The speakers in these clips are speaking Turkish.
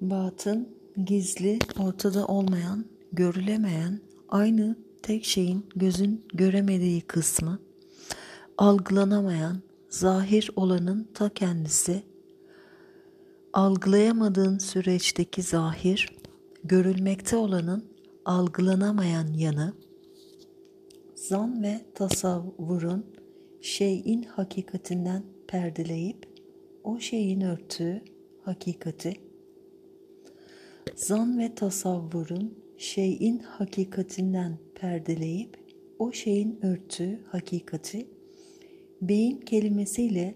Batın, gizli, ortada olmayan, görülemeyen, aynı tek şeyin gözün göremediği kısmı, algılanamayan, zahir olanın ta kendisi, algılayamadığın süreçteki zahir, görülmekte olanın algılanamayan yanı, zan ve tasavvurun şeyin hakikatinden perdeleyip o şeyin örtüğü hakikati, zan ve tasavvurun şeyin hakikatinden perdeleyip o şeyin örtüğü hakikati, beyin kelimesiyle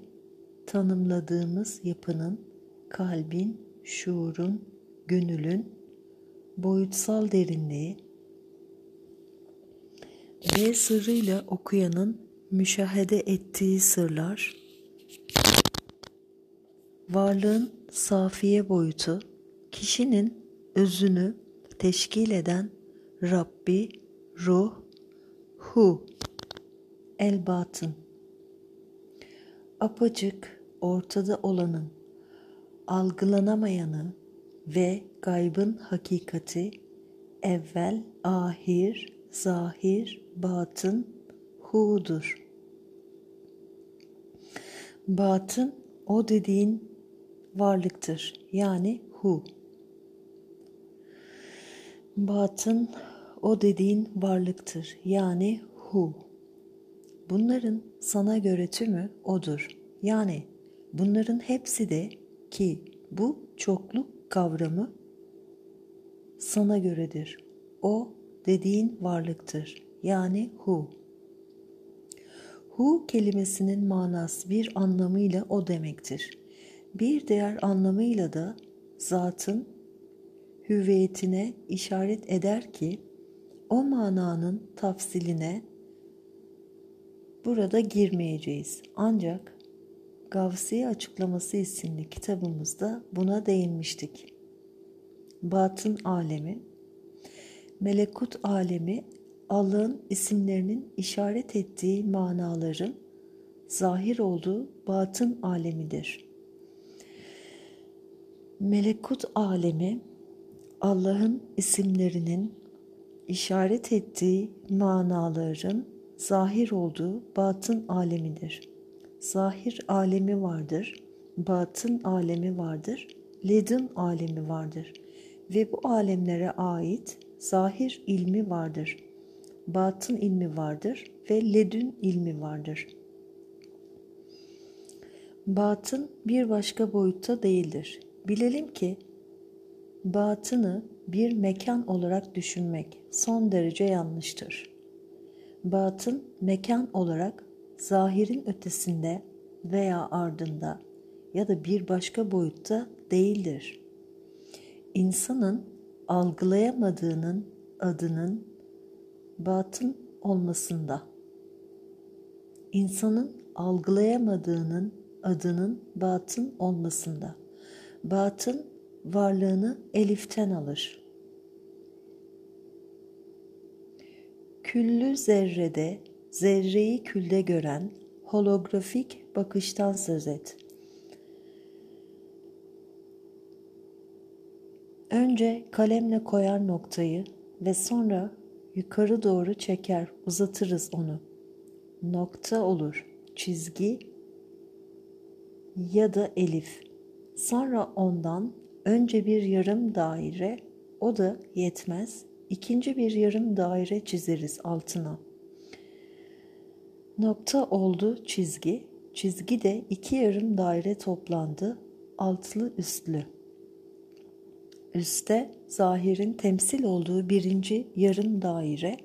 tanımladığımız yapının, kalbin, şuurun, gönülün, boyutsal derinliği ve sırrıyla okuyanın müşahede ettiği sırlar, varlığın safiye boyutu, kişinin özünü teşkil eden Rabbi, Ruh, Hu, El-Batın. Apacık ortada olanın, algılanamayanı ve gaybın hakikati, evvel, ahir, zahir, batın, hu'dur. Batın o dediğin varlıktır. Yani hu. Batın o dediğin varlıktır. Yani hu. Bunların sana göre tümü odur. Yani bunların hepsi de ki bu çokluk kavramı sana göredir. O dediğin varlıktır. Yani hu. Hu kelimesinin manası bir anlamıyla o demektir. Bir diğer anlamıyla da zatın hüviyetine işaret eder ki o mananın tafsiline burada girmeyeceğiz. Ancak Gavsiye Açıklaması isimli kitabımızda buna değinmiştik. Batın alemi, melekut alemi Allah'ın isimlerinin işaret ettiği manaların zahir olduğu batın alemidir. Melekut alemi Allah'ın isimlerinin işaret ettiği manaların zahir olduğu batın alemidir. Zahir alemi vardır, batın alemi vardır, ledin alemi vardır ve bu alemlere ait zahir ilmi vardır, batın ilmi vardır ve ledün ilmi vardır. Batın bir başka boyutta değildir. Bilelim ki batını bir mekan olarak düşünmek son derece yanlıştır. Batın mekan olarak zahirin ötesinde veya ardında ya da bir başka boyutta değildir. İnsanın algılayamadığının adının batın olmasında. İnsanın algılayamadığının adının batın olmasında. Batın varlığını eliften alır. Küllü zerrede zerreyi külde gören holografik bakıştan söz et. Önce kalemle koyar noktayı ve sonra yukarı doğru çeker, uzatırız onu. Nokta olur, çizgi ya da elif. Sonra ondan önce bir yarım daire, o da yetmez, ikinci bir yarım daire çizeriz altına. Nokta oldu çizgi, çizgi de iki yarım daire toplandı, altlı üstlü. Üste zahirin temsil olduğu birinci yarım daire,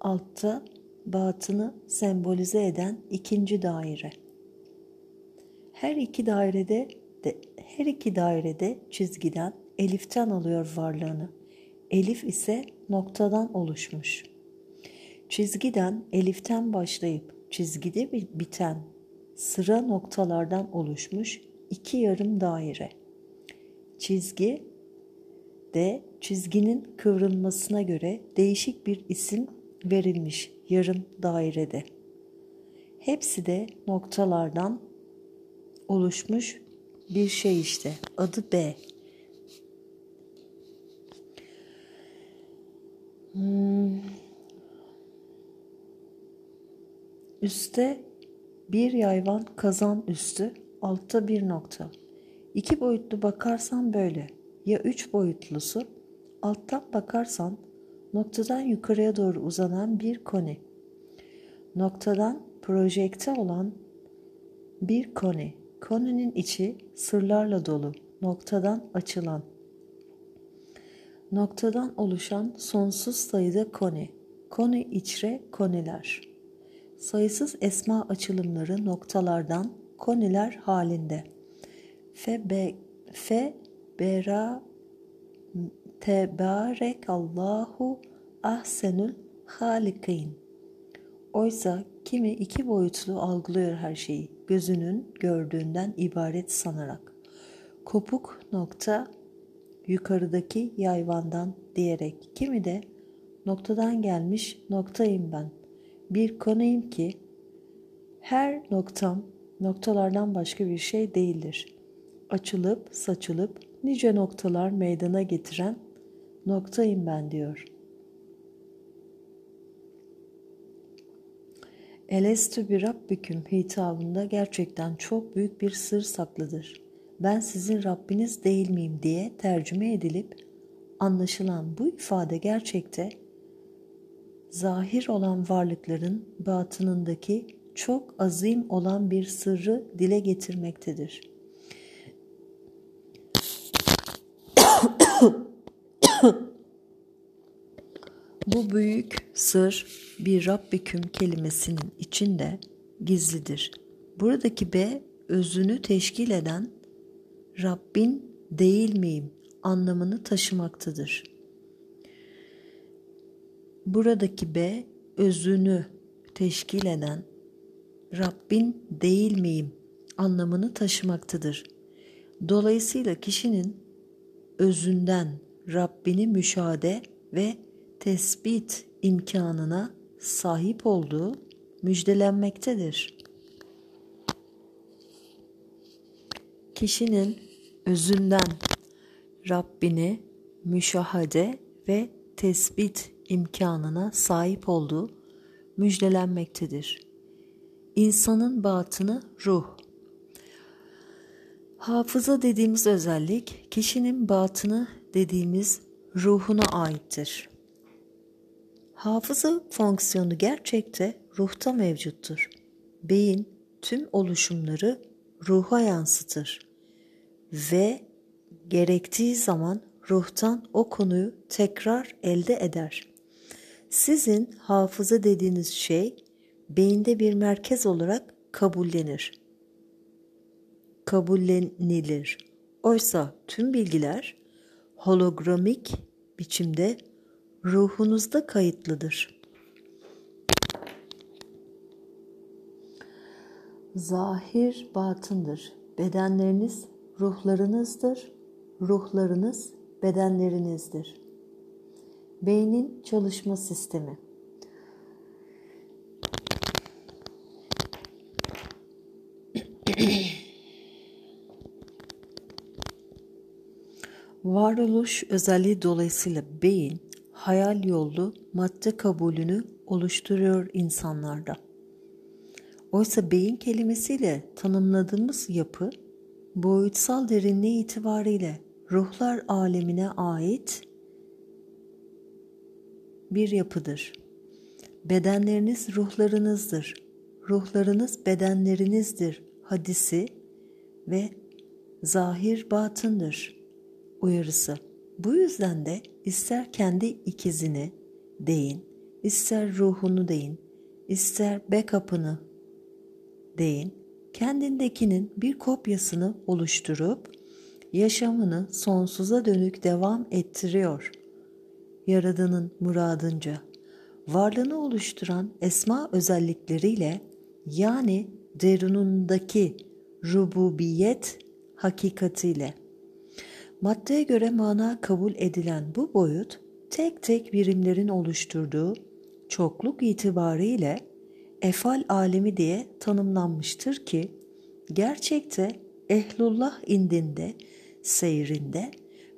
altta batını sembolize eden ikinci daire. Her iki dairede de her iki dairede çizgiden eliften alıyor varlığını. Elif ise noktadan oluşmuş. Çizgiden eliften başlayıp çizgide biten sıra noktalardan oluşmuş iki yarım daire. Çizgi de çizginin kıvrılmasına göre değişik bir isim verilmiş yarım dairede. Hepsi de noktalardan oluşmuş bir şey işte. Adı B. Hmm. Üste bir yayvan kazan üstü, altta bir nokta. İki boyutlu bakarsan böyle. Ya üç boyutlusu, alttan bakarsan noktadan yukarıya doğru uzanan bir koni. Noktadan projekte olan bir koni. Koninin içi sırlarla dolu, noktadan açılan. Noktadan oluşan sonsuz sayıda koni. Koni içre koniler. Sayısız esma açılımları noktalardan koniler halinde. Fe, be, fe bera tebarek Allahu ahsenül halikin. Oysa kimi iki boyutlu algılıyor her şeyi, gözünün gördüğünden ibaret sanarak. Kopuk nokta yukarıdaki yayvandan diyerek, kimi de noktadan gelmiş noktayım ben. Bir konuyum ki her noktam noktalardan başka bir şey değildir. Açılıp saçılıp nice noktalar meydana getiren noktayım ben diyor. Elestü bir Rabbiküm hitabında gerçekten çok büyük bir sır saklıdır. Ben sizin Rabbiniz değil miyim diye tercüme edilip anlaşılan bu ifade gerçekte zahir olan varlıkların batınındaki çok azim olan bir sırrı dile getirmektedir. Bu büyük sır bir Rabbiküm kelimesinin içinde gizlidir. Buradaki B özünü teşkil eden Rabbin değil miyim anlamını taşımaktadır. Buradaki B özünü teşkil eden Rabbin değil miyim anlamını taşımaktadır. Dolayısıyla kişinin özünden Rabbini müşahede ve tespit imkanına sahip olduğu müjdelenmektedir. Kişinin özünden Rabbini müşahede ve tespit imkanına sahip olduğu müjdelenmektedir. İnsanın batını ruh. Hafıza dediğimiz özellik kişinin batını dediğimiz ruhuna aittir. Hafıza fonksiyonu gerçekte ruhta mevcuttur. Beyin tüm oluşumları ruha yansıtır ve gerektiği zaman ruhtan o konuyu tekrar elde eder. Sizin hafıza dediğiniz şey beyinde bir merkez olarak kabullenir. Kabullenilir. Oysa tüm bilgiler hologramik biçimde ruhunuzda kayıtlıdır. Zahir batındır. Bedenleriniz ruhlarınızdır. Ruhlarınız bedenlerinizdir. Beynin çalışma sistemi. Varoluş özelliği dolayısıyla beyin hayal yollu madde kabulünü oluşturuyor insanlarda. Oysa beyin kelimesiyle tanımladığımız yapı boyutsal derinliği itibariyle ruhlar alemine ait bir yapıdır. Bedenleriniz ruhlarınızdır. Ruhlarınız bedenlerinizdir hadisi ve zahir batındır uyarısı. Bu yüzden de ister kendi ikizini deyin, ister ruhunu deyin, ister backup'ını deyin, kendindekinin bir kopyasını oluşturup yaşamını sonsuza dönük devam ettiriyor. Yaradanın muradınca varlığını oluşturan esma özellikleriyle yani derunundaki rububiyet hakikatiyle Maddeye göre mana kabul edilen bu boyut tek tek birimlerin oluşturduğu çokluk itibariyle efal alemi diye tanımlanmıştır ki gerçekte ehlullah indinde, seyrinde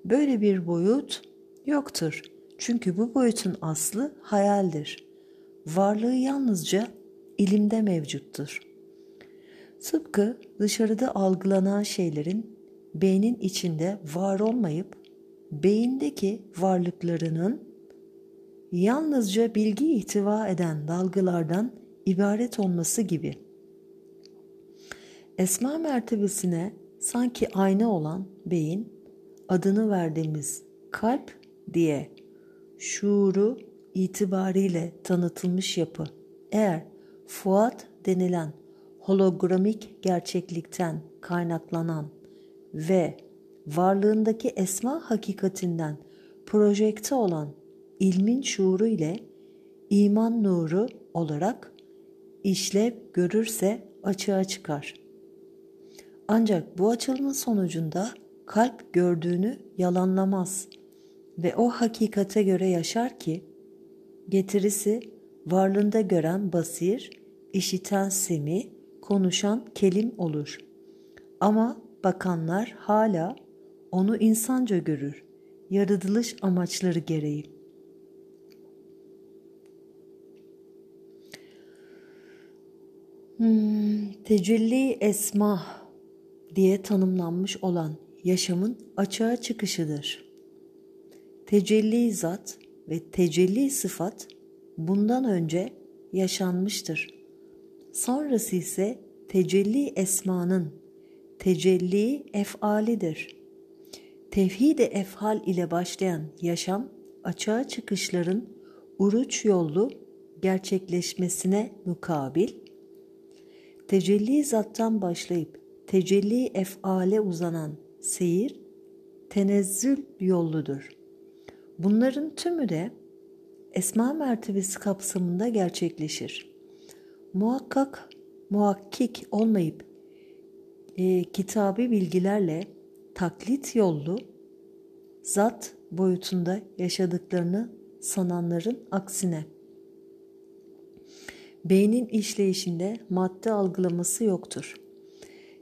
böyle bir boyut yoktur. Çünkü bu boyutun aslı hayaldir. Varlığı yalnızca ilimde mevcuttur. Tıpkı dışarıda algılanan şeylerin beynin içinde var olmayıp beyindeki varlıklarının yalnızca bilgi ihtiva eden dalgalardan ibaret olması gibi. Esma mertebesine sanki ayna olan beyin adını verdiğimiz kalp diye şuuru itibariyle tanıtılmış yapı eğer fuat denilen hologramik gerçeklikten kaynaklanan ve varlığındaki esma hakikatinden projekte olan ilmin şuuru ile iman nuru olarak işlev görürse açığa çıkar. Ancak bu açılımın sonucunda kalp gördüğünü yalanlamaz ve o hakikate göre yaşar ki getirisi varlığında gören basir, işiten semi, konuşan kelim olur. Ama bakanlar hala onu insanca görür, yaratılış amaçları gereği. Hmm, tecelli esma diye tanımlanmış olan yaşamın açığa çıkışıdır. Tecelli zat ve tecelli sıfat bundan önce yaşanmıştır. Sonrası ise tecelli esmanın tecelli efalidir. Tevhid-i efhal ile başlayan yaşam açığa çıkışların uruç yollu gerçekleşmesine mukabil tecelli zattan başlayıp tecelli efale uzanan seyir tenezzül yolludur. Bunların tümü de esma mertebesi kapsamında gerçekleşir. Muhakkak, muhakkik olmayıp e, kitabi bilgilerle taklit yollu zat boyutunda yaşadıklarını sananların aksine beynin işleyişinde madde algılaması yoktur.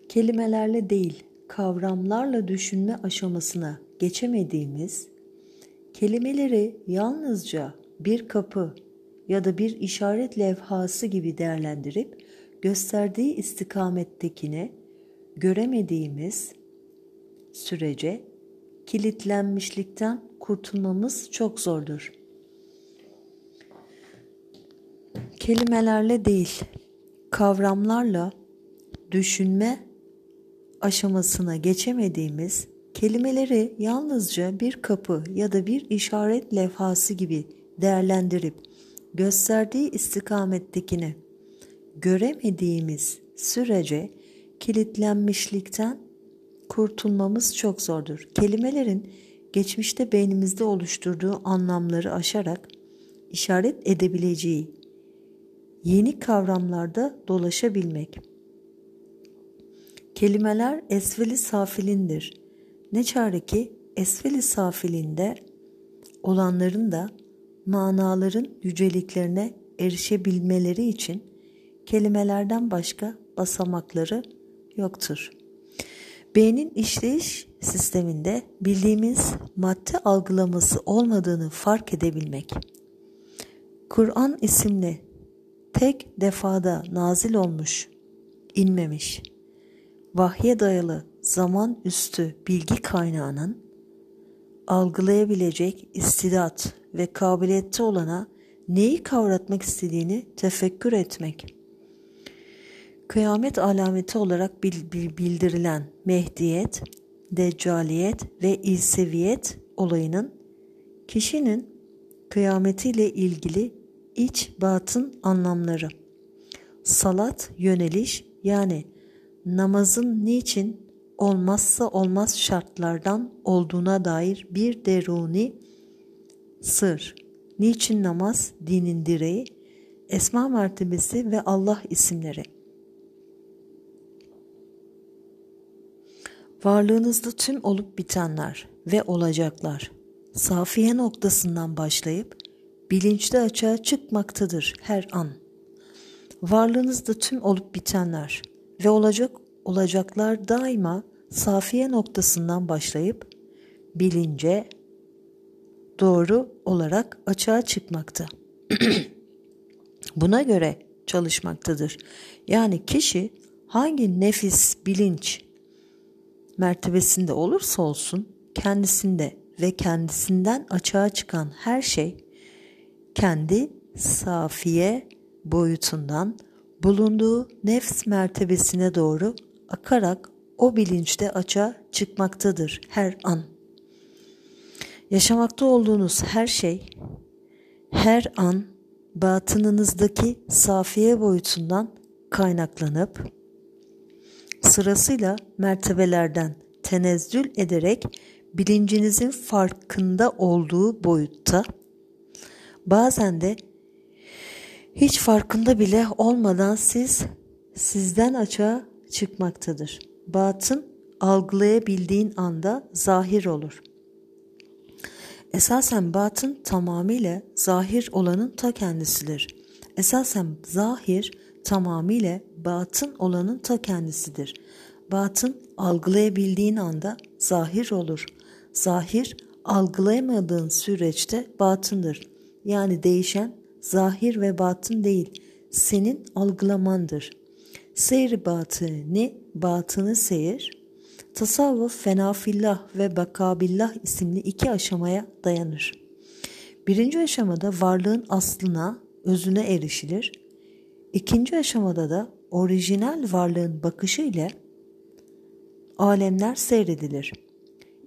Kelimelerle değil, kavramlarla düşünme aşamasına geçemediğimiz kelimeleri yalnızca bir kapı ya da bir işaret levhası gibi değerlendirip gösterdiği istikamettekine göremediğimiz sürece kilitlenmişlikten kurtulmamız çok zordur. Kelimelerle değil, kavramlarla düşünme aşamasına geçemediğimiz kelimeleri yalnızca bir kapı ya da bir işaret levhası gibi değerlendirip gösterdiği istikamettekini göremediğimiz sürece kilitlenmişlikten kurtulmamız çok zordur. Kelimelerin geçmişte beynimizde oluşturduğu anlamları aşarak işaret edebileceği yeni kavramlarda dolaşabilmek. Kelimeler esveli safilindir. Ne çare ki esveli safilinde olanların da manaların yüceliklerine erişebilmeleri için kelimelerden başka basamakları yoktur. Beynin işleyiş sisteminde bildiğimiz madde algılaması olmadığını fark edebilmek. Kur'an isimli tek defada nazil olmuş, inmemiş, vahye dayalı zaman üstü bilgi kaynağının algılayabilecek istidat ve kabiliyette olana neyi kavratmak istediğini tefekkür etmek. Kıyamet alameti olarak bildirilen Mehdiyet, Deccaliyet ve İseviyet olayının kişinin kıyametiyle ilgili iç batın anlamları. Salat, yöneliş yani namazın niçin olmazsa olmaz şartlardan olduğuna dair bir deruni sır. Niçin namaz dinin direği, esma mertebesi ve Allah isimleri. Varlığınızda tüm olup bitenler ve olacaklar safiye noktasından başlayıp bilinçli açığa çıkmaktadır her an. Varlığınızda tüm olup bitenler ve olacak olacaklar daima safiye noktasından başlayıp bilince, doğru olarak açığa çıkmakta. Buna göre çalışmaktadır. Yani kişi hangi nefis, bilinç mertebesinde olursa olsun kendisinde ve kendisinden açığa çıkan her şey kendi safiye boyutundan bulunduğu nefs mertebesine doğru akarak o bilinçte açığa çıkmaktadır her an. Yaşamakta olduğunuz her şey her an batınınızdaki safiye boyutundan kaynaklanıp sırasıyla mertebelerden tenezzül ederek bilincinizin farkında olduğu boyutta bazen de hiç farkında bile olmadan siz sizden açığa çıkmaktadır. Batın algılayabildiğin anda zahir olur. Esasen batın tamamıyla zahir olanın ta kendisidir. Esasen zahir tamamıyla batın olanın ta kendisidir. Batın algılayabildiğin anda zahir olur. Zahir algılayamadığın süreçte batındır. Yani değişen zahir ve batın değil, senin algılamandır. Seyri batını, batını seyir, tasavvuf fenafillah ve bakabillah isimli iki aşamaya dayanır. Birinci aşamada varlığın aslına, özüne erişilir. İkinci aşamada da orijinal varlığın bakışı ile alemler seyredilir.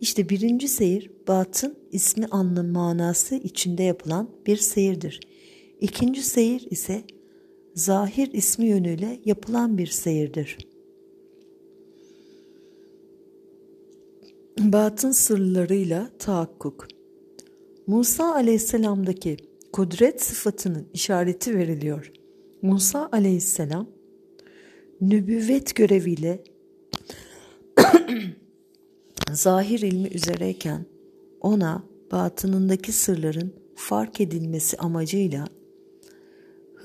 İşte birinci seyir batın ismi anlam manası içinde yapılan bir seyirdir. İkinci seyir ise zahir ismi yönüyle yapılan bir seyirdir. Batın sırlarıyla tahakkuk Musa aleyhisselamdaki kudret sıfatının işareti veriliyor. Musa aleyhisselam nübüvvet göreviyle zahir ilmi üzereyken ona batınındaki sırların fark edilmesi amacıyla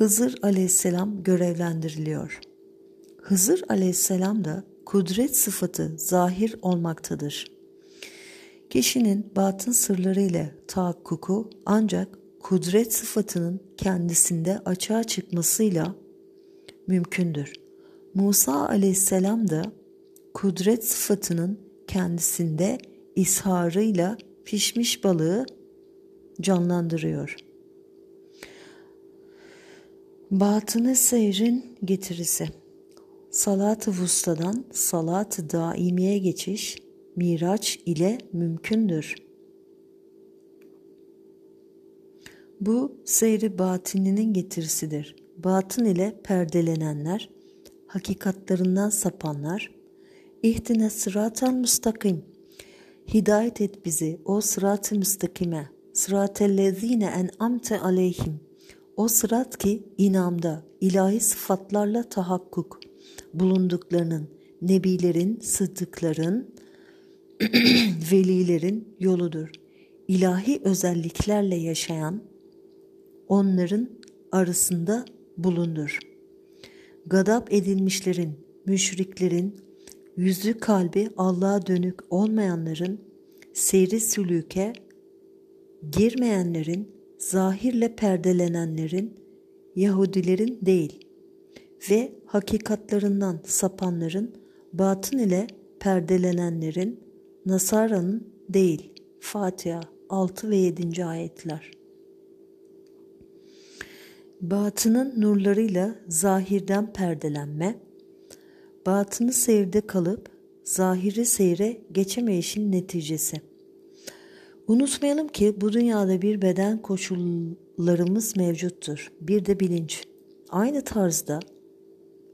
Hızır aleyhisselam görevlendiriliyor. Hızır aleyhisselam da kudret sıfatı zahir olmaktadır. Kişinin batın sırları ile tahakkuku ancak kudret sıfatının kendisinde açığa çıkmasıyla mümkündür. Musa aleyhisselam da kudret sıfatının kendisinde isharıyla pişmiş balığı canlandırıyor. Batını seyrin getirisi Salat-ı vustadan salat-ı daimiye geçiş miraç ile mümkündür. Bu seyri batininin getirisidir. Batın ile perdelenenler, hakikatlarından sapanlar, İhtine sıratel müstakim. Hidayet et bizi o sırat-ı müstakime. Sıratellezine en amte aleyhim. O sırat ki inamda ilahi sıfatlarla tahakkuk bulunduklarının, nebilerin, sıddıkların, velilerin yoludur. İlahi özelliklerle yaşayan onların arasında bulundur. Gadap edilmişlerin, müşriklerin, yüzü kalbi Allah'a dönük olmayanların, seyri sülüke girmeyenlerin, zahirle perdelenenlerin, Yahudilerin değil ve hakikatlarından sapanların, batın ile perdelenenlerin, Nasara'nın değil. Fatiha 6 ve 7. ayetler. Batının nurlarıyla zahirden perdelenme, batını seyirde kalıp zahiri seyre geçemeyişin neticesi. Unutmayalım ki bu dünyada bir beden koşullarımız mevcuttur. Bir de bilinç. Aynı tarzda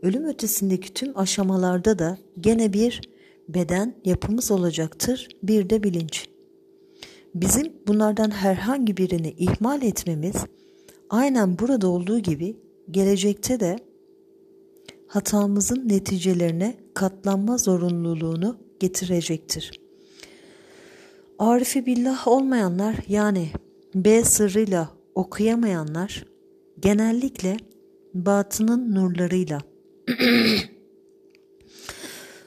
ölüm ötesindeki tüm aşamalarda da gene bir beden yapımız olacaktır. Bir de bilinç. Bizim bunlardan herhangi birini ihmal etmemiz aynen burada olduğu gibi gelecekte de hatamızın neticelerine katlanma zorunluluğunu getirecektir. Arifi billah olmayanlar yani B sırrıyla okuyamayanlar genellikle batının nurlarıyla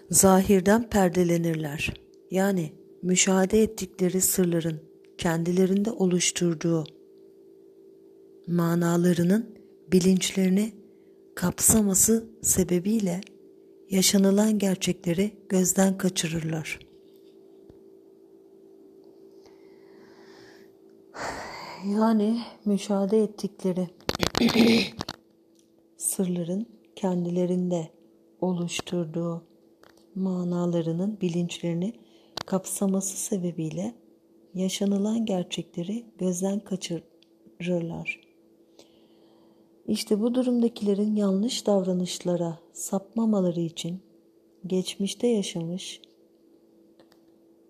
zahirden perdelenirler. Yani müşahede ettikleri sırların kendilerinde oluşturduğu manalarının bilinçlerini kapsaması sebebiyle yaşanılan gerçekleri gözden kaçırırlar. Yani müşahede ettikleri sırların kendilerinde oluşturduğu manalarının bilinçlerini kapsaması sebebiyle yaşanılan gerçekleri gözden kaçırırlar. İşte bu durumdakilerin yanlış davranışlara sapmamaları için geçmişte yaşamış,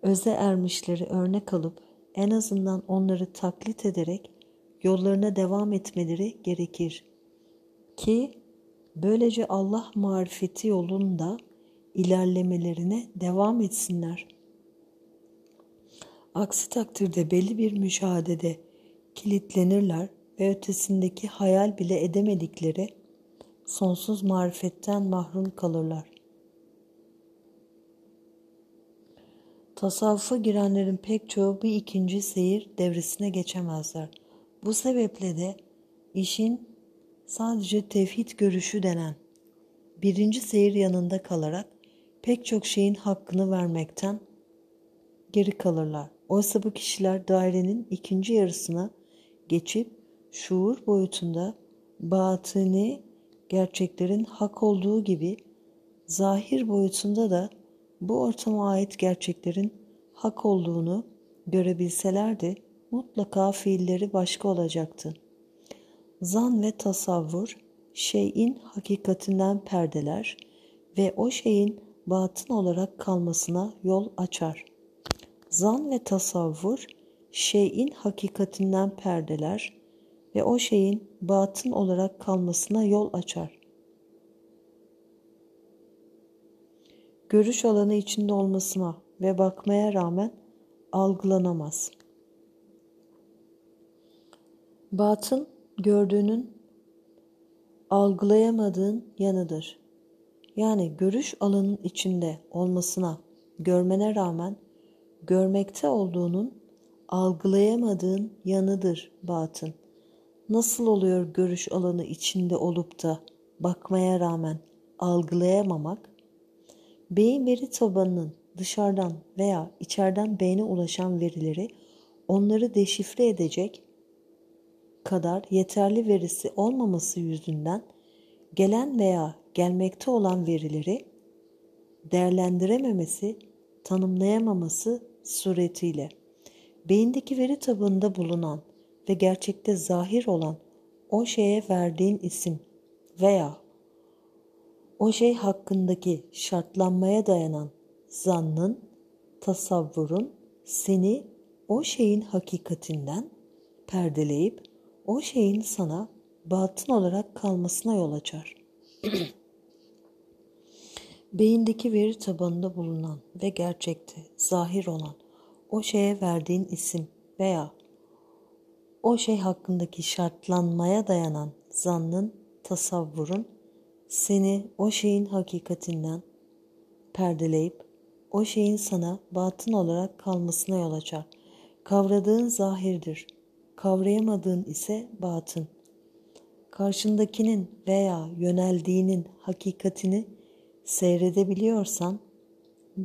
öze ermişleri örnek alıp en azından onları taklit ederek yollarına devam etmeleri gerekir. Ki böylece Allah marifeti yolunda ilerlemelerine devam etsinler. Aksi takdirde belli bir müşahedede kilitlenirler ve ötesindeki hayal bile edemedikleri sonsuz marifetten mahrum kalırlar. Tasavvufa girenlerin pek çoğu bir ikinci seyir devresine geçemezler. Bu sebeple de işin sadece tevhid görüşü denen birinci seyir yanında kalarak pek çok şeyin hakkını vermekten geri kalırlar. Oysa bu kişiler dairenin ikinci yarısına geçip şuur boyutunda batını gerçeklerin hak olduğu gibi zahir boyutunda da bu ortama ait gerçeklerin hak olduğunu görebilselerdi mutlaka fiilleri başka olacaktı. Zan ve tasavvur şeyin hakikatinden perdeler ve o şeyin batın olarak kalmasına yol açar. Zan ve tasavvur şeyin hakikatinden perdeler ve o şeyin batın olarak kalmasına yol açar. Görüş alanı içinde olmasına ve bakmaya rağmen algılanamaz. Batın gördüğünün algılayamadığın yanıdır. Yani görüş alanın içinde olmasına, görmene rağmen görmekte olduğunun algılayamadığın yanıdır batın. Nasıl oluyor görüş alanı içinde olup da bakmaya rağmen algılayamamak? Beyin veri tabanının dışarıdan veya içeriden beyne ulaşan verileri onları deşifre edecek kadar yeterli verisi olmaması yüzünden gelen veya gelmekte olan verileri değerlendirememesi, tanımlayamaması suretiyle beyindeki veri tabanında bulunan ve gerçekte zahir olan o şeye verdiğin isim veya o şey hakkındaki şartlanmaya dayanan zannın, tasavvurun seni o şeyin hakikatinden perdeleyip o şeyin sana batın olarak kalmasına yol açar. Beyindeki veri tabanında bulunan ve gerçekte zahir olan o şeye verdiğin isim veya o şey hakkındaki şartlanmaya dayanan zannın, tasavvurun seni o şeyin hakikatinden perdeleyip o şeyin sana batın olarak kalmasına yol açar. Kavradığın zahirdir, kavrayamadığın ise batın. Karşındakinin veya yöneldiğinin hakikatini seyredebiliyorsan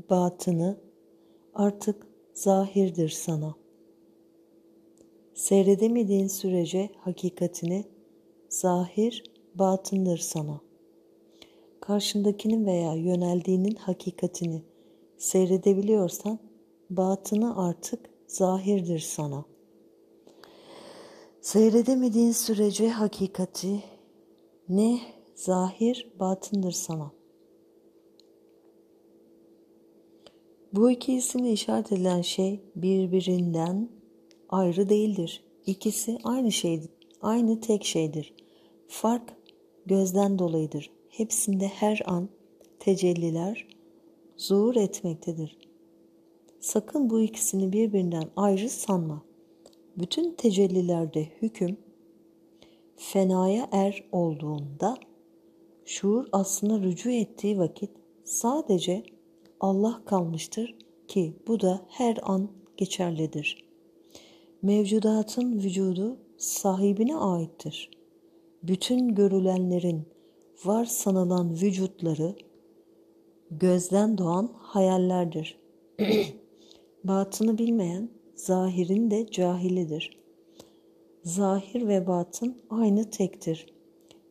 batını artık zahirdir sana.'' Seyredemediğin sürece hakikatini zahir batındır sana. Karşındakinin veya yöneldiğinin hakikatini seyredebiliyorsan batını artık zahirdir sana. Seyredemediğin sürece hakikati ne zahir batındır sana. Bu iki isimle işaret edilen şey birbirinden ayrı değildir. İkisi aynı şeydir, aynı tek şeydir. Fark gözden dolayıdır. Hepsinde her an tecelliler zuhur etmektedir. Sakın bu ikisini birbirinden ayrı sanma. Bütün tecellilerde hüküm fenaya er olduğunda şuur aslında rücu ettiği vakit sadece Allah kalmıştır ki bu da her an geçerlidir.'' Mevcudatın vücudu sahibine aittir. Bütün görülenlerin var sanılan vücutları gözden doğan hayallerdir. Batını bilmeyen zahirin de cahilidir. Zahir ve batın aynı tektir.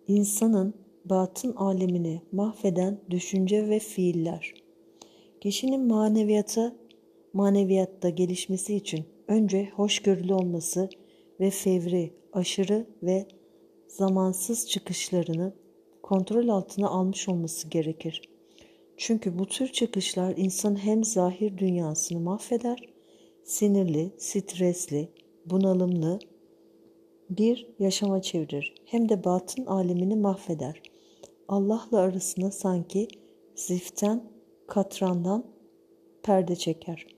İnsanın batın alemini mahveden düşünce ve fiiller. Kişinin maneviyata, maneviyatta gelişmesi için önce hoşgörülü olması ve fevri, aşırı ve zamansız çıkışlarını kontrol altına almış olması gerekir. Çünkü bu tür çıkışlar insan hem zahir dünyasını mahveder, sinirli, stresli, bunalımlı bir yaşama çevirir. Hem de batın alemini mahveder. Allah'la arasına sanki ziften, katrandan perde çeker.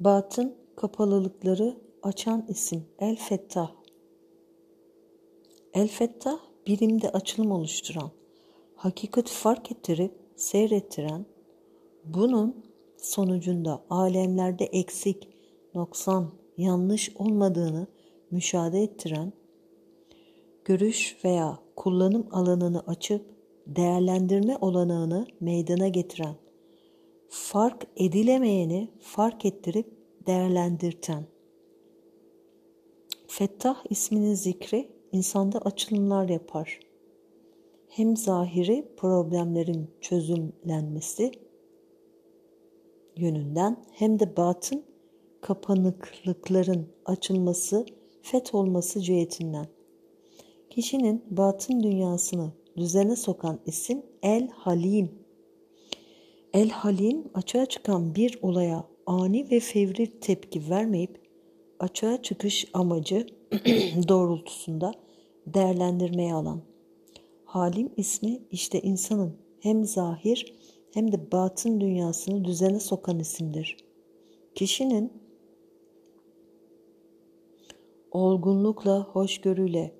Batın kapalılıkları açan isim El Fettah. El Fettah birimde açılım oluşturan, hakikat fark ettirip seyrettiren, bunun sonucunda alemlerde eksik, noksan, yanlış olmadığını müşahede ettiren, görüş veya kullanım alanını açıp değerlendirme olanağını meydana getiren, fark edilemeyeni fark ettirip değerlendirten. Fettah isminin zikri insanda açılımlar yapar. Hem zahiri problemlerin çözümlenmesi yönünden hem de batın kapanıklıkların açılması, fet olması cihetinden. Kişinin batın dünyasını düzene sokan isim El Halim. El Halim açığa çıkan bir olaya ani ve fevri tepki vermeyip açığa çıkış amacı doğrultusunda değerlendirmeye alan. Halim ismi işte insanın hem zahir hem de batın dünyasını düzene sokan isimdir. Kişinin olgunlukla, hoşgörüyle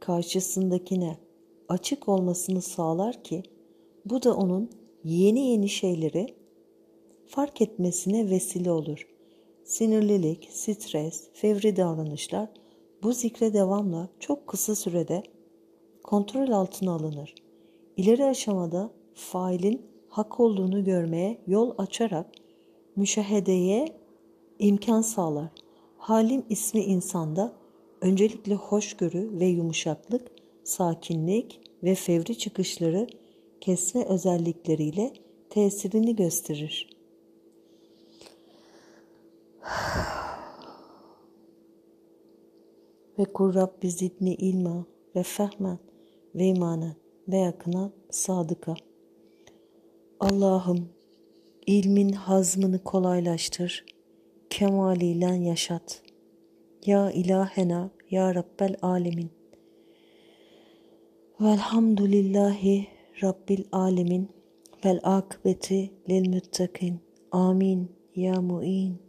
karşısındakine açık olmasını sağlar ki bu da onun yeni yeni şeyleri fark etmesine vesile olur. Sinirlilik, stres, fevri davranışlar bu zikre devamla çok kısa sürede kontrol altına alınır. İleri aşamada failin hak olduğunu görmeye yol açarak müşahedeye imkan sağlar. Halim ismi insanda öncelikle hoşgörü ve yumuşaklık, sakinlik ve fevri çıkışları kesme özellikleriyle tesirini gösterir. ve kur Rabbi zidni ilma ve fehmen ve imanen ve yakına sadıka. Allah'ım ilmin hazmını kolaylaştır, kemaliyle yaşat. Ya ilahena, ya Rabbel alemin. Velhamdülillahi Rabbil alemin vel akbeti lil muttakin. Amin ya mu'in.